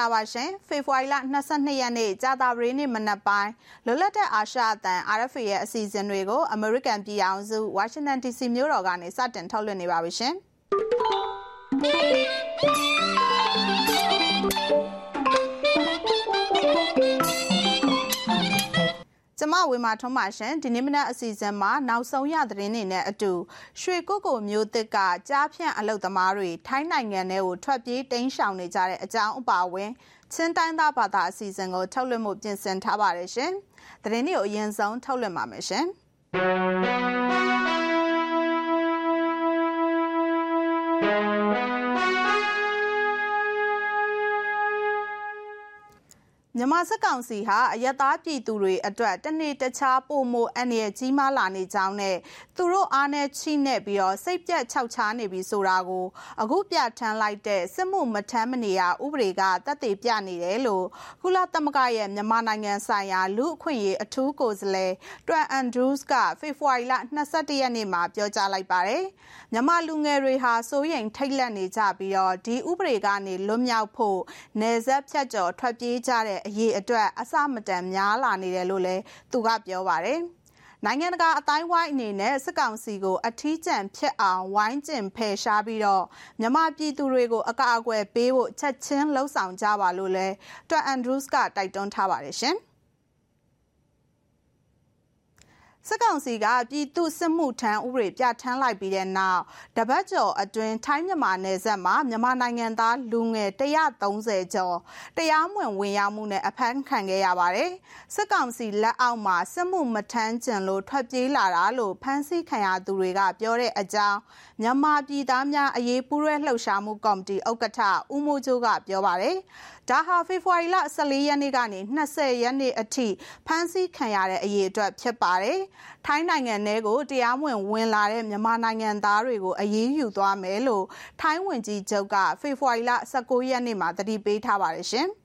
္ဂလာပါရှင်ဖေဖော်ဝါရီလ22ရက်နေ့ကြာသပတေးနေ့မနက်ပိုင်းလွတ်လပ်တဲ့အာရှအသံ RFA ရဲ့အစီအစဉ်တွေကိုအမေရိကန်ပြည်အောင်စုဝါရှင်တန် DC မြို့တော်ကနေစတင်ထုတ်လွှင့်နေပါပြီရှင် မဝေမာထွန်းပါရှင်ဒီနေ့မနက်အစီအစဉ်မှာနောက်ဆုံးရသတင်းတွေနဲ့အတူရွှေကုတ်ကိုမျိုးသစ်ကကြားဖြန့်အလုတ်သမားတွေထိုင်းနိုင်ငံထဲကိုထွက်ပြေးတိမ်းရှောင်နေကြတဲ့အကြောင်းအပါအဝင်ချင်းတိုင်းသားဘာသာအစီအစဉ်ကိုထုတ်လွှင့်မှုပြင်ဆင်ထားပါတယ်ရှင်သတင်းတွေကိုအရင်ဆုံးထုတ်လွှင့်ပါမယ်ရှင် မြန်မာစစ်ကောင်စီဟာအယက်သားပြည်သူတွေအတွက်တနေ့တခြားပုံမအန်ရကြီးမားလာနေကြောင်းနဲ့သူတို့အားနဲ့ချိနဲ့ပြီးတော့စိတ်ပြက်ခြောက်ခြားနေပြီဆိုတာကိုအခုပြဋ္ဌာန်းလိုက်တဲ့စစ်မှုမထမ်းမနေရဥပဒေကတက်တည်ပြနေတယ်လို့ကုလသမဂ္ဂရဲ့မြန်မာနိုင်ငံဆိုင်ရာလူအခွင့်အရေးအထူးကိုယ်စားလှယ်တွန်အန်ဒရူးစ်ကဖေဖော်ဝါရီလ22ရက်နေ့မှာပြောကြားလိုက်ပါတယ်မြန်မာလူငယ်တွေဟာစိုးရိမ်ထိတ်လန့်နေကြပြီးတော့ဒီဥပဒေကနေလွတ်မြောက်ဖို့နေဆက်ဖြတ်ကျော်ထွက်ပြေးကြတဲ့အရေးအတွက်အစမတန်များလာနေတယ်လို့လည်းသူကပြောပါတယ်။နိုင်ငံတကာအတိုင်းဝိုင်းအနေနဲ့စစ်ကောင်စီကိုအထီးကျန်ဖြစ်အောင်ဝိုင်းကျင်ဖယ်ရှားပြီးတော့မြန်မာပြည်သူတွေကိုအကာအကွယ်ပေးဖို့ချက်ချင်းလှုံ့ဆော်ကြပါလို့လည်းတွန်အန်ဒရူးစ်ကတိုက်တွန်းထားပါတယ်ရှင်။ စစ်ကောင်စီကပြည်သူစစ်မှုထမ်းဥပဒေပြဋ္ဌာန်းလိုက်ပြီးတဲ့နောက်တပတ်ကျော်အတွင်းထိုင်းမြန်မာနယ်စပ်မှာမြန်မာနိုင်ငံသားလူငယ်130ကျော်တရားမဝင်ဝင်ရောက်မှုနဲ့အဖမ်းခံခဲ့ရပါတယ်။စစ်ကောင်စီလက်အောက်မှာစစ်မှုမထမ်းကျင်လို့ထွက်ပြေးလာတာလို့ဖမ်းဆီးခံရသူတွေကပြောတဲ့အကြောင်းမြန်မာပြည်သားများအရေးပူးရဲလှုပ်ရှားမှုကော်မတီဥက္ကဋ္ဌဦးမိုးကျိုးကပြောပါတယ်။ ဒါဟာဖေဖော်ဝါရီလ14ရက်နေ့ကနေ20ရက်နေ့အထိဖမ်းဆီးခံရတဲ့အရေးအတွက်ဖြစ်ပါတယ်။ထိုင်းနိုင်ငံထဲကိုတရားမဝင်ဝင်လာတဲ့မြန်မာနိုင်ငံသားတွေကိုအရေးယူသွားမယ်လို့ထိုင်းဝန်ကြီးချုပ်ကဖေဖော်ဝါရီလ19ရက်နေ့မှာတတိပေးထားပါတယ်ရှင်။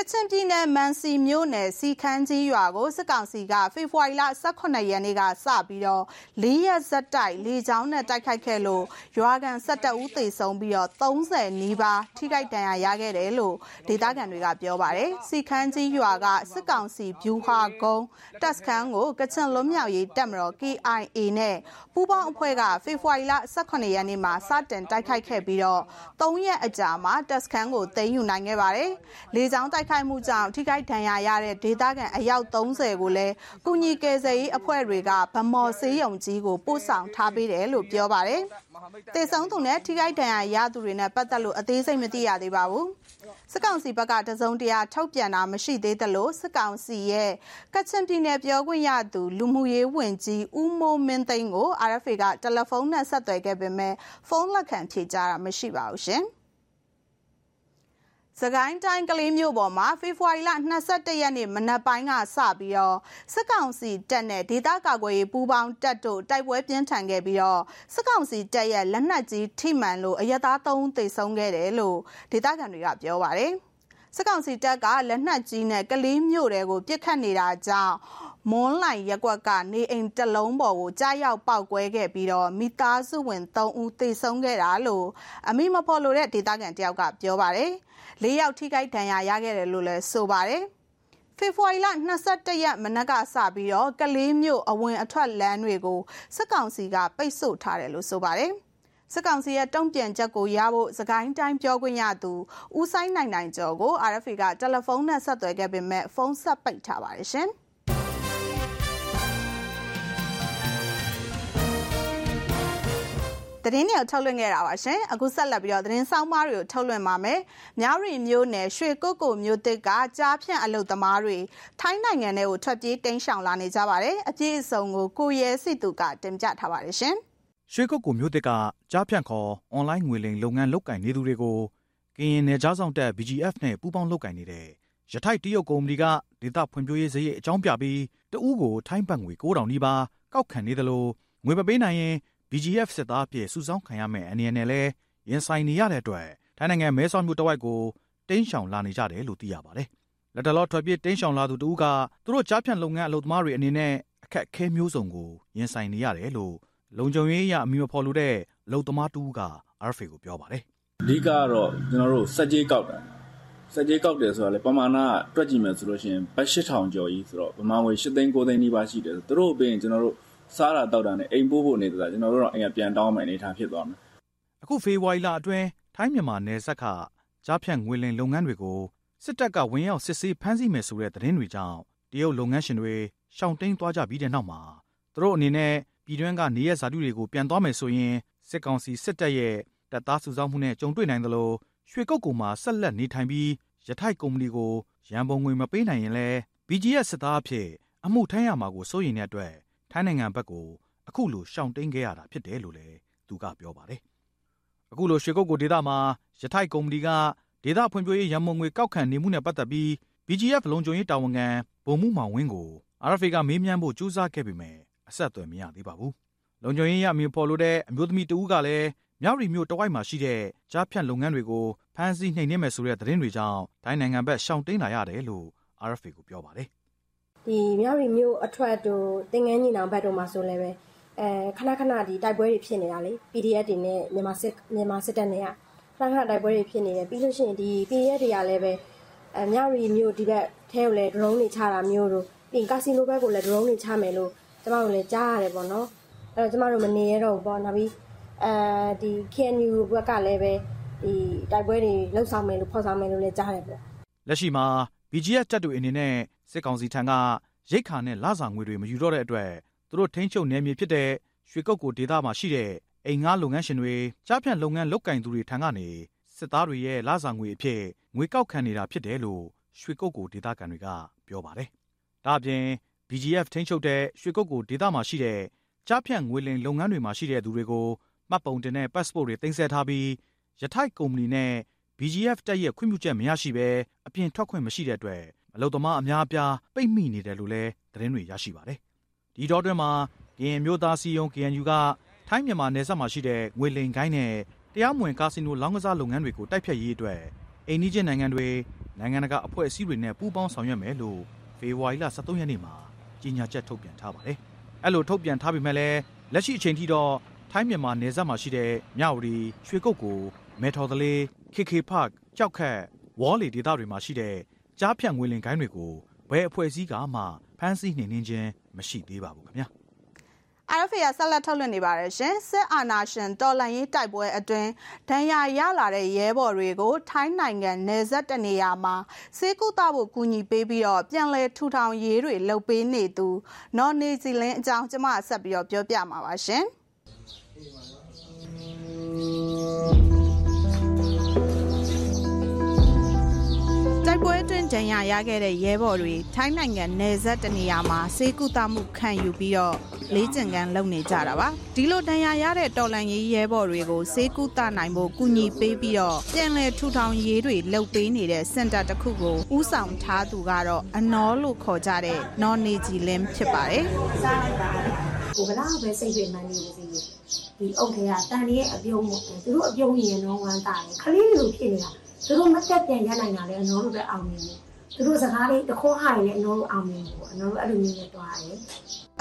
ကချင်ပြည်နယ်မန်စီမြို့နယ်စီခန်းကြီးရွာကိုစစ်ကောင်စီကဖေဖော်ဝါရီလ18ရက်နေ့ကစပြီးတော့၄ရက်ဇက်တိုက်လေကြောင်းနဲ့တိုက်ခိုက်ခဲ့လို့ရွာကန်17ဦးသေဆုံးပြီးတော့30နီးပါးထိခိုက်ဒဏ်ရာရခဲ့တယ်လို့ဒေသခံတွေကပြောပါတယ်စီခန်းကြီးရွာကစစ်ကောင်စီဗျူဟာကုန်းတပ်စခန်းကိုကချင်လွတ်မြောက်ရေးတပ်မတော် KIA နဲ့ပူးပေါင်းအဖွဲ့ကဖေဖော်ဝါရီလ18ရက်နေ့မှာစတင်တိုက်ခိုက်ခဲ့ပြီးတော့3ရက်အကြာမှာတပ်စခန်းကိုသိမ်းယူနိုင်ခဲ့ပါတယ်လေကြောင်းတိုက်ခိုက်မှုကြောင့်ထိခိုက်ဒဏ်ရာရတဲ့ဒေသခံအယောက်30ကိုလည်းကုညီကယ်ဆယ်ရေးအဖွဲ့တွေကဗမော်ဆေးရုံကြီးကိုပို့ဆောင်ထားပေးတယ်လို့ပြောပါတယ်။တေဆုံးသူနဲ့ထိခိုက်ဒဏ်ရာရသူတွေနဲ့ပတ်သက်လို့အသေးစိတ်မသိရသေးပါဘူး။စစ်ကောင်စီဘက်ကတစုံတရာထုတ်ပြန်တာမရှိသေးသလိုစစ်ကောင်စီရဲ့ကချင်ပြည်နယ်ပြောခွင့်ရသူလူမှုရေးဝန်ကြီးဦးမိုးမင်းသိန်းကို RFA ကတယ်လီဖုန်းနဲ့ဆက်သွယ်ခဲ့ပေမဲ့ဖုန်းလက်ခံဖြေကြားတာမရှိပါဘူးရှင်။ စကိုင်းတိုင်းကလေးမြို့ပေါ်မှာဖေဖော်ဝါရီလ22ရက်နေ့မနက်ပိုင်းကစပြီးတော့စစ်ကောင်စီတပ်နဲ့ဒေသကာကွယ်ရေးပူးပေါင်းတပ်တို့တိုက်ပွဲပြင်းထန်ခဲ့ပြီးတော့စစ်ကောင်စီတပ်ရဲ့လက်နက်ကြီးထိမှန်လို့အရသား3ဦးသေဆုံးခဲ့တယ်လို့ဒေသခံတွေကပြောပါတယ်။စစ်ကောင်စီတပ်ကလက်နက်ကြီးနဲ့ကလေးမြို့တွေကိုပြစ်ခတ်နေတာကြောင့် မွန်းလိုင်ရက်ကွက်ကနေအိမ်တလုံးပေါ်ကိုကြားရောက်ပောက်ကွဲခဲ့ပြီးတော့မိသားစုဝင်3ဦးသေဆုံးခဲ့တာလို့အမိမဖော်လို့တဲ့ဒေသခံတယောက်ကပြောပါတယ်။၄ယောက်ထိခိုက်ဒဏ်ရာရခဲ့တယ်လို့လည်းဆိုပါတယ်။ဖေဖော်ဝါရီလ22ရက်မနက်ကစပြီးတော့ကလေးမြို့အဝင်အထွက်လမ်းတွေကိုစစ်ကောင်စီကပိတ်ဆို့ထားတယ်လို့ဆိုပါတယ်။စစ်ကောင်စီရဲ့တုံ့ပြန်ချက်ကိုရဖို့စကိုင်းတိုင်းပြောခွင့်ရသူဦးဆိုင်နိုင်နိုင်ကျော်ကို RFA ကတယ်လီဖုန်းနဲ့ဆက်သွယ်ခဲ့ပေမဲ့ဖုန်းဆက်ပိတ်ထားပါတယ်ရှင်။ သတင်းတွေကိုထုတ်လွှင့်ခဲ့တာပါရှင်အခုဆက်လက်ပြီးတော့သတင်းဆောင်မားတွေကိုထုတ်လွှင့်ပါမယ်မြရီမျိုးနယ်ရွှေကုတ်ကိုမျိုးတစ်ကကြားဖြန့်အလုတ်သမားတွေထိုင်းနိုင်ငံထဲကိုထွက်ပြေးတိမ်းရှောင်လာနေကြပါတယ်အပြည့်အစုံကိုကိုရဲစီသူကတင်ပြထားပါတယ်ရှင်ရွှေကုတ်ကိုမျိုးတစ်ကကြားဖြန့်ခေါ်အွန်လိုင်းငွေလိမ်လုပ်ငန်းလုပ်ကင်နေသူတွေကိုကရင်နယ်ကြားဆောင်တက် BGF နဲ့ပူးပေါင်းလုပ်ကင်နေတဲ့ရထိုက်တရုတ်ကုမ္ပဏီကဒေသဖွံ့ဖြိုးရေးစရိတ်အကြောင်းပြပြီးတဦးကိုထိုင်းဘတ်ငွေ9000နီးပါးကောက်ခံနေတယ်လို့ငွေမပေးနိုင်ရင် BGF စစ်သားအဖြစ်စုဆောင်းခံရမယ့်အနေနဲ့လည်းရင်ဆိုင်နေရတဲ့အတွက်ထိုင်းနိုင်ငံမဲဆောက်မြို့တဝိုက်ကိုတင်းရှောင်လာနေကြတယ်လို့သိရပါတယ်။လက်တလောထွက်ပြေးတင်းရှောင်လာသူတူကသူတို့ကြားဖြန့်လုပ်ငန်းအလုပ်သမားတွေအနေနဲ့အခက်အခဲမျိုးစုံကိုရင်ဆိုင်နေရတယ်လို့လုံခြုံရေးအရအမိမဖော်လို့တဲ့အလုပ်သမားတူက RFA ကိုပြောပါတယ်အဓိကကတော့ကျွန်တော်တို့စက်ကြီးကောက်တာစက်ကြီးကောက်တယ်ဆိုတာလေပမာဏတွက်ကြည့်မယ်ဆိုလို့ရှိရင်ဘတ်8000ကျော်ကြီးဆိုတော့ဗမာငွေ8သိန်း9သိန်းနီးပါးရှိတယ်ဆိုသူတို့ပြင်ကျွန်တော်တို့ စားတာတောက်တာနဲ့အိမ်ပို့ဖို့နေတာကျွန်တော်တို့တော့အိမ်ကပြန်တောင်းမယ်အနေထားဖြစ်သွားမယ်အခုဖေဖော်ဝါရီလအတွင်းထိုင်းမြန်မာနယ်စပ်ကကြားဖြန့်ငွေလင်လုပ်ငန်းတွေကိုစစ်တပ်ကဝင်ရောက်စစ်ဆေးဖမ်းဆီးမယ်ဆိုတဲ့သတင်းတွေကြောင့်တရုတ်လုပ်ငန်းရှင်တွေရှောင်တိန်သွားကြပြီးတဲ့နောက်မှာသူတို့အနေနဲ့ပြည်တွင်းကနေရဇာတုတွေကိုပြန်သွားမယ်ဆိုရင်စစ်ကောင်စီစစ်တပ်ရဲ့တပ်သားစုဆောင်းမှုနဲ့ကြုံတွေ့နိုင်သလိုရွှေကုတ်ကူမှာဆက်လက်နေထိုင်ပြီးရထိုက်ကုမ္ပဏီကိုရန်ပုံငွေမပေးနိုင်ရင်လည်း BGS စစ်သားအဖြစ်အမှုထမ်းရမှာကိုစိုးရိမ်တဲ့အတွက် ထိုင်းနိုင်ငံဘက်ကိုအခုလိုရှောင်တိန်ခဲ့ရတာဖြစ်တယ်လို့လည်းသူကပြောပါတယ်။အခုလိုရွှေကုတ်ကိုဒေသမှာရထိုက်ကုမ္ပဏီကဒေသဖွံ့ဖြိုးရေးရန်ပုံငွေကောက်ခံနေမှုနဲ့ပတ်သက်ပြီး BGF လုံခြုံရေးတာဝန်ခံဗိုလ်မှူးမောင်ဝင်းကို RFA ကမေးမြန်းဖို့ကြိုးစားခဲ့ပေမဲ့အဆက်အသွယ်မရသေးပါဘူး။လုံခြုံရေးရအမျိုးဖော်လို့တဲ့အမျိုးသမီးတဦးကလည်းမြောက်ရီမြို့တဝိုက်မှာရှိတဲ့ကြားဖြတ်လုပ်ငန်းတွေကိုဖမ်းဆီးနှိမ်နင်းမယ်ဆိုတဲ့သတင်းတွေကြောင့်တိုင်းနိုင်ငံဘက်ရှောင်တိန်လာရတယ်လို့ RFA ကိုပြောပါတယ်။ ဒီမြောက်ရီမြို့အထွက်တို့တင်ငန်းညီနောင်ဘက်တို့မှာဆိုလည်းပဲအဲခဏခဏဒီတိုက်ပွဲတွေဖြစ်နေတာလေ PDF တွေနဲ့မြန်မာစစ်မြန်မာစစ်တပ်နဲ့ကခဏခဏတိုက်ပွဲတွေဖြစ်နေတယ်ပြီးလို့ရှိရင်ဒီ PDF တွေကလည်းပဲအဲမြောက်ရီမြို့ဒီဘက်ထဲကိုလည်း drone တွေချတာမျိုးတို့ပြီးကာစီနိုဘက်ကိုလည်း drone တွေချမယ်လို့ကျမတို့လည်းကြားရတယ်ပေါ့နော်အဲ့တော့ကျမတို့မနေရတော့ဘူးပေါ့နောက်ပြီးအဲဒီ KNU ဘက်ကလည်းပဲဒီတိုက်ပွဲတွေလှုပ်ဆောင်မယ်လို့ဖော်ဆောင်မယ်လို့လည်းကြားတယ်ပေါ့လက်ရှိမှာ BGF တပ်တွေအနေနဲ့ စစ်ကောင်စီထံကရိတ်ခါနဲ့လစာငွေတွေမယူတော့တဲ့အတွက်သူတို့ထိန်းချုပ်နယ်မြေဖြစ်တဲ့ရွှေကုတ်ကိုဒေသမှာရှိတဲ့အိမ်ငှားလုပ်ငန်းရှင်တွေကြားဖြန့်လုပ်ငန်းလုပ်ကင်သူတွေထံကနေစစ်သားတွေရဲ့လစာငွေအဖြစ်ငွေကောက်ခံနေတာဖြစ်တယ်လို့ရွှေကုတ်ကိုဒေသခံတွေကပြောပါတယ်။ဒါ့အပြင် BGF ထိန်းချုပ်တဲ့ရွှေကုတ်ကိုဒေသမှာရှိတဲ့ကြားဖြန့်ငွေလိမ်လုပ်ငန်းတွေမှာရှိတဲ့သူတွေကိုမှတ်ပုံတင်တဲ့ passport တွေတင်ဆက်ထားပြီးရထိုက်ကုမ္ပဏီနဲ့ BGF တက်ရဲ့ခွင့်ပြုချက်မရရှိဘဲအပြင်ထွက်ခွင့်မရှိတဲ့အတွက် အလုပ်သမားအများအပြားပိတ်မိနေတယ်လို့လည်းသတင်းတွေရရှိပါတယ်။ဒီတော့တွင်မှာကရင်မျိုးသားစီယုံ KNU ကထိုင်းမြန်မာနယ်စပ်မှာရှိတဲ့ငွေလိမ်ကိုင်းနဲ့တရားမဝင်ကာစီနိုလောင်းကစားလုပ်ငန်းတွေကိုတိုက်ဖျက်ရေးအတွက်အိန္ဒိချင်းနိုင်ငံတွေနိုင်ငံတကာအဖွဲ့အစည်းတွေနဲ့ပူးပေါင်းဆောင်ရွက်မယ်လို့ဖေဖော်ဝါရီလ23ရက်နေ့မှာကြေညာချက်ထုတ်ပြန်ထားပါတယ်။အဲ့လိုထုတ်ပြန်ထားပေမဲ့လည်းလက်ရှိအချိန်ထိတော့ထိုင်းမြန်မာနယ်စပ်မှာရှိတဲ့မြဝတီရွှေကုတ်ကိုမဲထော်သလေး KK Park ကြောက်ခတ်ဝေါ်လီဒေသတွေမှာရှိတဲ့ ကြားဖြတ်ငွေလင်ကိုင်းတွေကိုဘယ်အဖွဲ့အစည်းကမှဖမ်းဆီးနှိမ်နင်းခြင်းမရှိသေးပါဘူးခင်ဗျာ RFA ကဆက်လက်ထုတ်လွှင့်နေပါတယ်ရှင်စစ်အာဏာရှင်တော်လှန်ရေးတိုက်ပွဲအတွင်းဒဏ်ရာရလာတဲ့ရဲဘော်တွေကို ထိုင်းနိုင်ငံနယ်စပ်တနေရာမှာစေကူတာဖို့ကူညီပေးပြီးတော့ပြန်လည်ထူထောင်ရေးတွေလုပ်ပေးနေသူနော်နေစီလင်းအကြောင်းကျွန်မဆက်ပြီးတော့ပြောပြမှာပါရှင် တိုက်ပွဲတွင်ဒဏ်ရာရခဲ့တဲ့ရဲဘော်တွေထိုင်းနိုင်ငံနယ်စပ်တနေရာမှာစေကူတာမှုခံယူပြီးတော့လေးကျင်ကန်လုပ်နေကြတာပါဒီလိုဒဏ်ရာရတဲ့တော်လန်ရေးရဲဘော်တွေကိုစေကူတာနိုင်ဖို့ကူညီပေးပြီးတော့ပြန်လည်ထူထောင်ရေးတွေလုပ်ပေးနေတဲ့စင်တာတစ်ခုကိုဥဆောင်ထားသူကတော့အနော်လို့ခေါ်ကြတဲ့နော်နေဂျီလင်းဖြစ်ပါတယ်စားလိုက်ပါကိုဘလောက်ပဲစိတ်တွေမှန်နေပါစေဒီအုတ်ထဲကတန်ရဲ့အပြုံးပေါ့သူတို့အပြုံးရင်တော့ဝမ်းတာတယ်ခလေးလိုဖြစ်နေတာ သူတို့မတက်ပြန်ရနိုင်တာလေအနော်တို့ပဲအောင်နေတယ်သူတို့စကားလေးတခေါဟာရင်လည်းအနော်တို့အောင်နေတယ်ပေါ့အနော်တို့အဲ့လိုမျိုးနဲ့တွားတယ်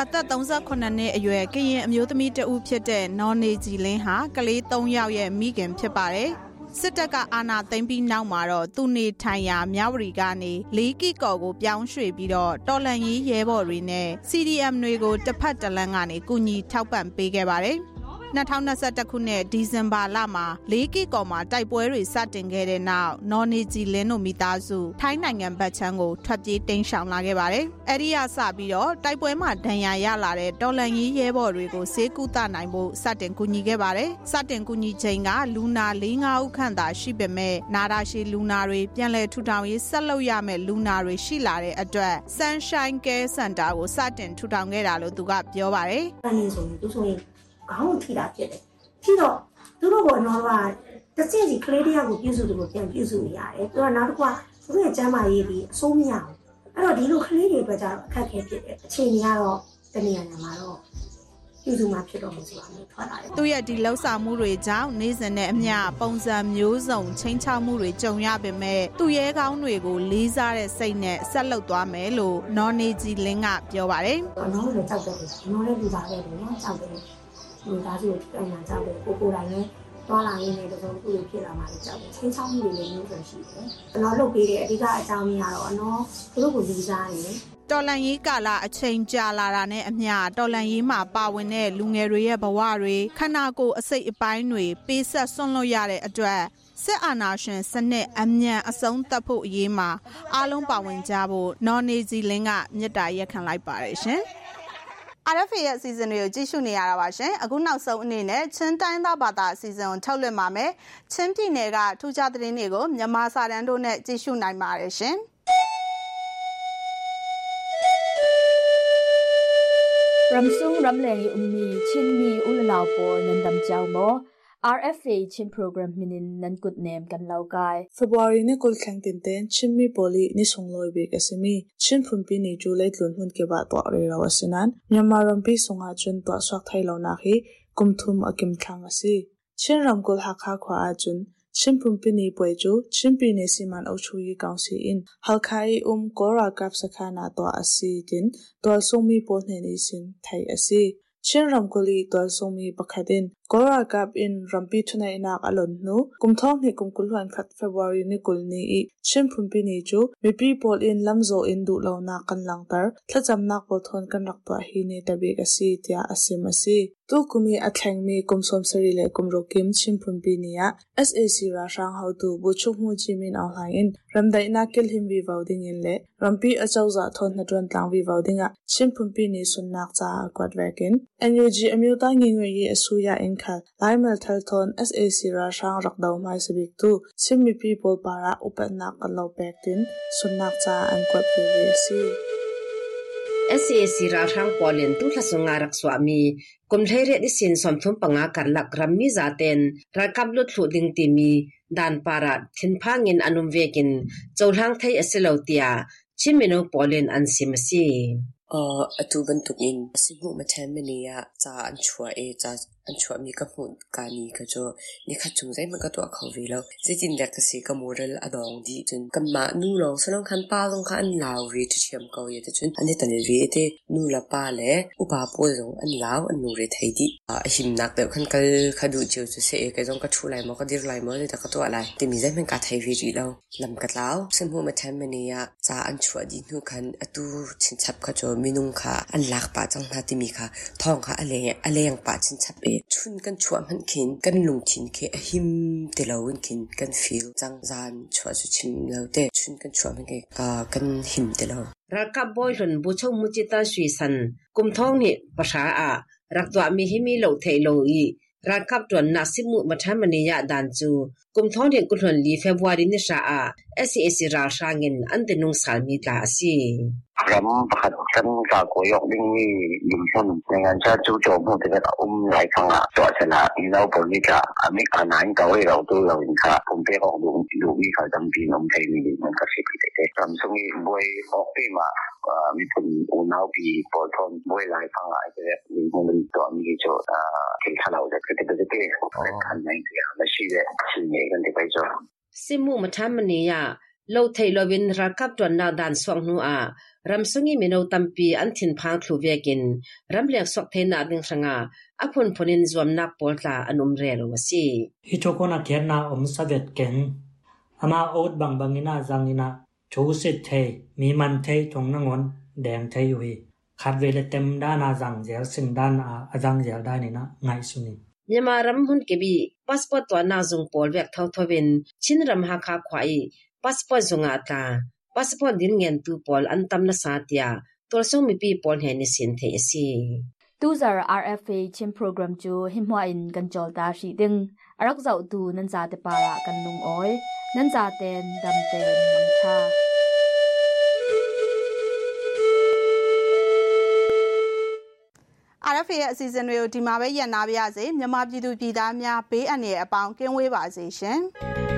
အသက်38နှစ်အရွယ်ကရင်အမျိုးသမီးတဦးဖြစ်တဲ့နော်နေကြည်လင်းဟာကလေး3ယောက်ရဲ့မိခင်ဖြစ်ပါတယ်စစ်တပ်ကအာဏာသိမ်းပြီးနောက်မှာတော့သူနေထိုင်ရာမြဝတီကနေလေးကီကော်ကိုပြောင်းရွှေ့ပြီးတော့တော်လန်ရေးရဲဘော်တွေနဲ့ CDM တွေကိုတစ်ဖက်တစ်လမ်းကနေကူညီထောက်ပံ့ပေးခဲ့ပါတယ်။ 2021ခုနှစ်ဒီဇင်ဘာလမှာ၄ကီကော်မှာတိုက်ပွဲတွေစတင်ခဲ့တဲ့နောက်နော်နေဂျီလင်းတို့မိသားစုထိုင်းနိုင်ငံဘက်ချမ်းကိုထွက်ပြေးတိမ်းရှောင်လာခဲ့ပါတယ်။အဲဒီရစပြီးတော့တိုက်ပွဲမှာဒဏ်ရာရလာတဲ့တော်လန်ကြီးရဲဘော်တွေကိုဆေးကုသနိုင်ဖို့စတင်ကူညီခဲ့ပါတယ်။စတင်ကူညီချိန်ကလူနာ၄-၅ဦးခန့်သာရှိပေမဲ့နာတာရှည်လူနာတွေပြန်လည်ထူထောင်ရေးဆက်လုပ်ရမယ့်လူနာတွေရှိလာတဲ့အတွက် Sunshine Care Center ကိုစတင်ထူထောင်ခဲ့တာလို့သူကပြောပါတယ်။အဲ့ဒီဆိုရင်သူဆိုရင် ခေါင်းကိုထိတာဖြစ်တယ်ထိတော့သူတို့ကတော့ကတစင်းစီကလေးတယောက်ကိုပြုစုတယ်ကိုပြန်ပြုစုနေရတယ်သူကနောက်တစ်ခါသူတို့ရဲ့ကျမ်းမာရေးပြီးအဆိုးမရဘူးအဲ့တော့ဒီလိုကလေးတွေအတွက်ကျတော့အခက်အခဲဖြစ်တယ်အချိန်ကြီးကတော့တနေရာမှာတော့ပြုစုမှဖြစ်တော့မှဆိုတာမျိုးထွက်လာတယ်သူရဲ့ဒီလှုပ်ဆောင်မှုတွေကြောင့်နေ့စဉ်နဲ့အမျှပုံစံမျိုးစုံချင်းချောက်မှုတွေကြုံရပေမဲ့သူ့ရဲကောင်းတွေကိုလေးစားတဲ့စိတ်နဲ့ဆက်လုပ်သွားမယ်လို့နော်နေဂျီလင်းကပြောပါတယ်။နော်လည်းကြောက်တယ်။နော်လည်းလူသားပဲလေနော်ကြောက်တယ် မိသားစုကိုထိခိုက်မှာကြောက်တယ်ကိုကိုယ်တိုင်လည်းသွားလာရင်းနဲ့တစုံတစ်ခုဖြစ်လာမှလည်းကြောက်တယ်ချင်းချောင်းမှုတွေလည်းမျိုးစုံရှိတယ်ကျွန်တော်လုပ်ပေးတဲ့အဓိကအကြောင်းရင်းကတော့အနော်သူတို့ကိုလူစားနေတယ်တော်လန်ရေးကာလအချိန်ကြာလာတာနဲ့အမျှတော်လန်ရေးမှာပါဝင်တဲ့လူငယ်တွေရဲ့ဘဝတွေခန္ဓာကိုယ်အစိတ်အပိုင်းတွေပေးဆက်ဆွန့်လွတ်ရတဲ့အတွက်စစ်အာဏာရှင်စနစ်အမြန်အဆုံးသတ်ဖို့အရေးမှာအားလုံးပါဝင်ကြဖို့နော်နေဇီလင်းကမြစ်တာရက်ခံလိုက်ပါတယ်ရှင်။ RFA ရဲ့အစီအစဉ်တွေကိုကြည့်ရှုနေရတာပါရှင်အခုနောက်ဆုံးအနေနဲ့ချင်းတိုင်းသားဘာသာအစီအစဉ်ကိုထုတ်လွှင့်ပါမယ်ချင်းပြည်နယ်ကထူးခြားသတင်းတွေကိုမြန်မာစာတန်းတို့နဲ့ကြည့်ရှုနိုင်ပါတယ်ရှင် Ramsung ramlengi ummi chinmi ulalaw por nandam chawmo RFA chin program minin nan kut nem kan laukai February ni kul khang tin ten chimmi poli ni songloi be kasimi chin phumpi ni julai tlun hun ke ba to re raw sinan Myanmar rampi songa chun to swak thai lo na khi kumthum akim thang asi chin ram kul ha kha khwa a chun chimpumpi ni poichu chimpi ne siman ochu yi kaunsi in halkhai um kora kap sakhana to asi tin tol somi po ne ni sin thai asi chin ramkuli tol somi pakhadin kora kap in rampi thuna inak alon nu kumthong ni kumkulhuan khat february ni kulni i chimpumpi ni chu mi people in lamzo in du lo na kan langtar thlacham nak po thon kan rak to hi ne tabi asi tia asim asi tu kumi athleng mi kumsom sari le kumro kim chimpumpi ni ya. SAC ra rang how to bu chuk mu chi min aw lang in. Ramdai na kil him vi vauding in le. Rampi achau za thon na tron tlang vi vauding a chimpumpi ni sun nak cha kwat vekin NUG amyuta ngi ngwe yi asu ya in khal. Laimel thal thon SAC ra rang rak daw mai sabik tu. Chimmi people para upan nak kan lo pek tin. Sun nak cha an kwat vi si. SAC ra thang polin tu กุมเทเรดิสินสมทุมปังอาการหลักรัมมีจาเตนรักกับลุดหลุดิงติมีดานปาระทินพางินอนุเวกินโจลังไทยอสิเลวเตียชิเมโนปอเลนอันซิมซีเอ่ออตูบันตุกอินสิงหุมาแทนเมเนียจาอันชัวเอจา อันชัวมีกระพุนกามีกระโจนี่ขัดจุงใจมันก็ตัวเขาวีแล้วจะจินแลกสีกโมเรลอดองดีจนกันมานู่ลองสนองคันป้าลงคันลาววีที่เชียมเกาเยตจนอันนี้ตันวีเตนู่ละป้าแลอุปาปวยลงอันลาวอันนูเรไทยดีอ่าหิมนักเดี๋ยวคันก็ขดูเจียวจะเสกไอ้ตรงกระชูไหลมอก็ดิรไหลมอเลยแต่ก็ตัวอะไรแต่มีใจมันกาไทยวีดีแล้วลำกัดแล้วซึ่งหัวมาแทนมันเนี่ยจะอันชัวดีนู่คันอตูชินชับกระโจมินุงค่ะอันลักป้าจังนาติมีค่ะทองค่ะอะไรอะไรอย่างป้าชินชับเอชุนกันชวมันขินกันลงทินเคอหิมเดลาวันขินกันฟีลจังจานชวสุชิมเราเตชุนกันชวมันเคอ่ากันหิมเดลารักกับบอยหลนบุชมุจิตาสุยสันกุมท้องนี่ภาษาอะรักตัวมีหิมีเหลาเทโลอี ရာကပ်တွန်နာစိမှုမထမ်းမနေရဒန်ကျူကုမ်သောင်းတဲ့ကုလွန်လီဖေဗူအရီနိရှာအာ SES ရာရှာငင်အန်တနုံဆာမီတာစီ rắm và chân và của dọc đinh nghi nhìn hơn nên ngàn cha chú chỗ một cái là um lại không ạ tọa sẽ là đi đâu bốn đi cả à mấy cả nãy cầu ấy đầu tư rồi cả cũng biết họ đủ đủ đi khỏi tâm tin ông thầy mình mình có thể bị thế làm xong đi bôi ốc đi mà 미품 오나비 보통 뭐에라이 방 아이들의 미국은 또 미죠 아 괜찮아 오자 그때 그때 칸 나이지야 마시게 신예 이런 데 가죠 simu matamaniya lo thailo win rakap to na dan swang nu a ram sungi mino tampi an thin phang thlu vekin ram lek sok the na ding sanga apun phonin zom na polta anum re lo wasi hi to kona kherna om savet ken ama out bang bangina zangina 조세 테 미만 테 동능원 댕테 유히 갓벨레 템다나 장젤 싱단 아 장젤 다니나 나이스니 nyamaram hun kebi passport to na zung pol vek thau thobin chinram ha kha khwai passport zunga à ta. Passport din ngen tu pol antam na sa tia. Tol song mi pi pol he ni sin the si. Tu zar rfa chin program chu himwa in ganjol ta shi ding arak zau tu nan za te para kan lung oi nan za ten dam ten mang tha RFA ရဲ့အစီအစဉ်တွေကိုဒီမှာပဲညံ့နာပါရစေမြန်မာပြည်သူပြည်သားများဘေးအန္တရာယ်အပေါင်းကင်းဝေးပါစေရှင်။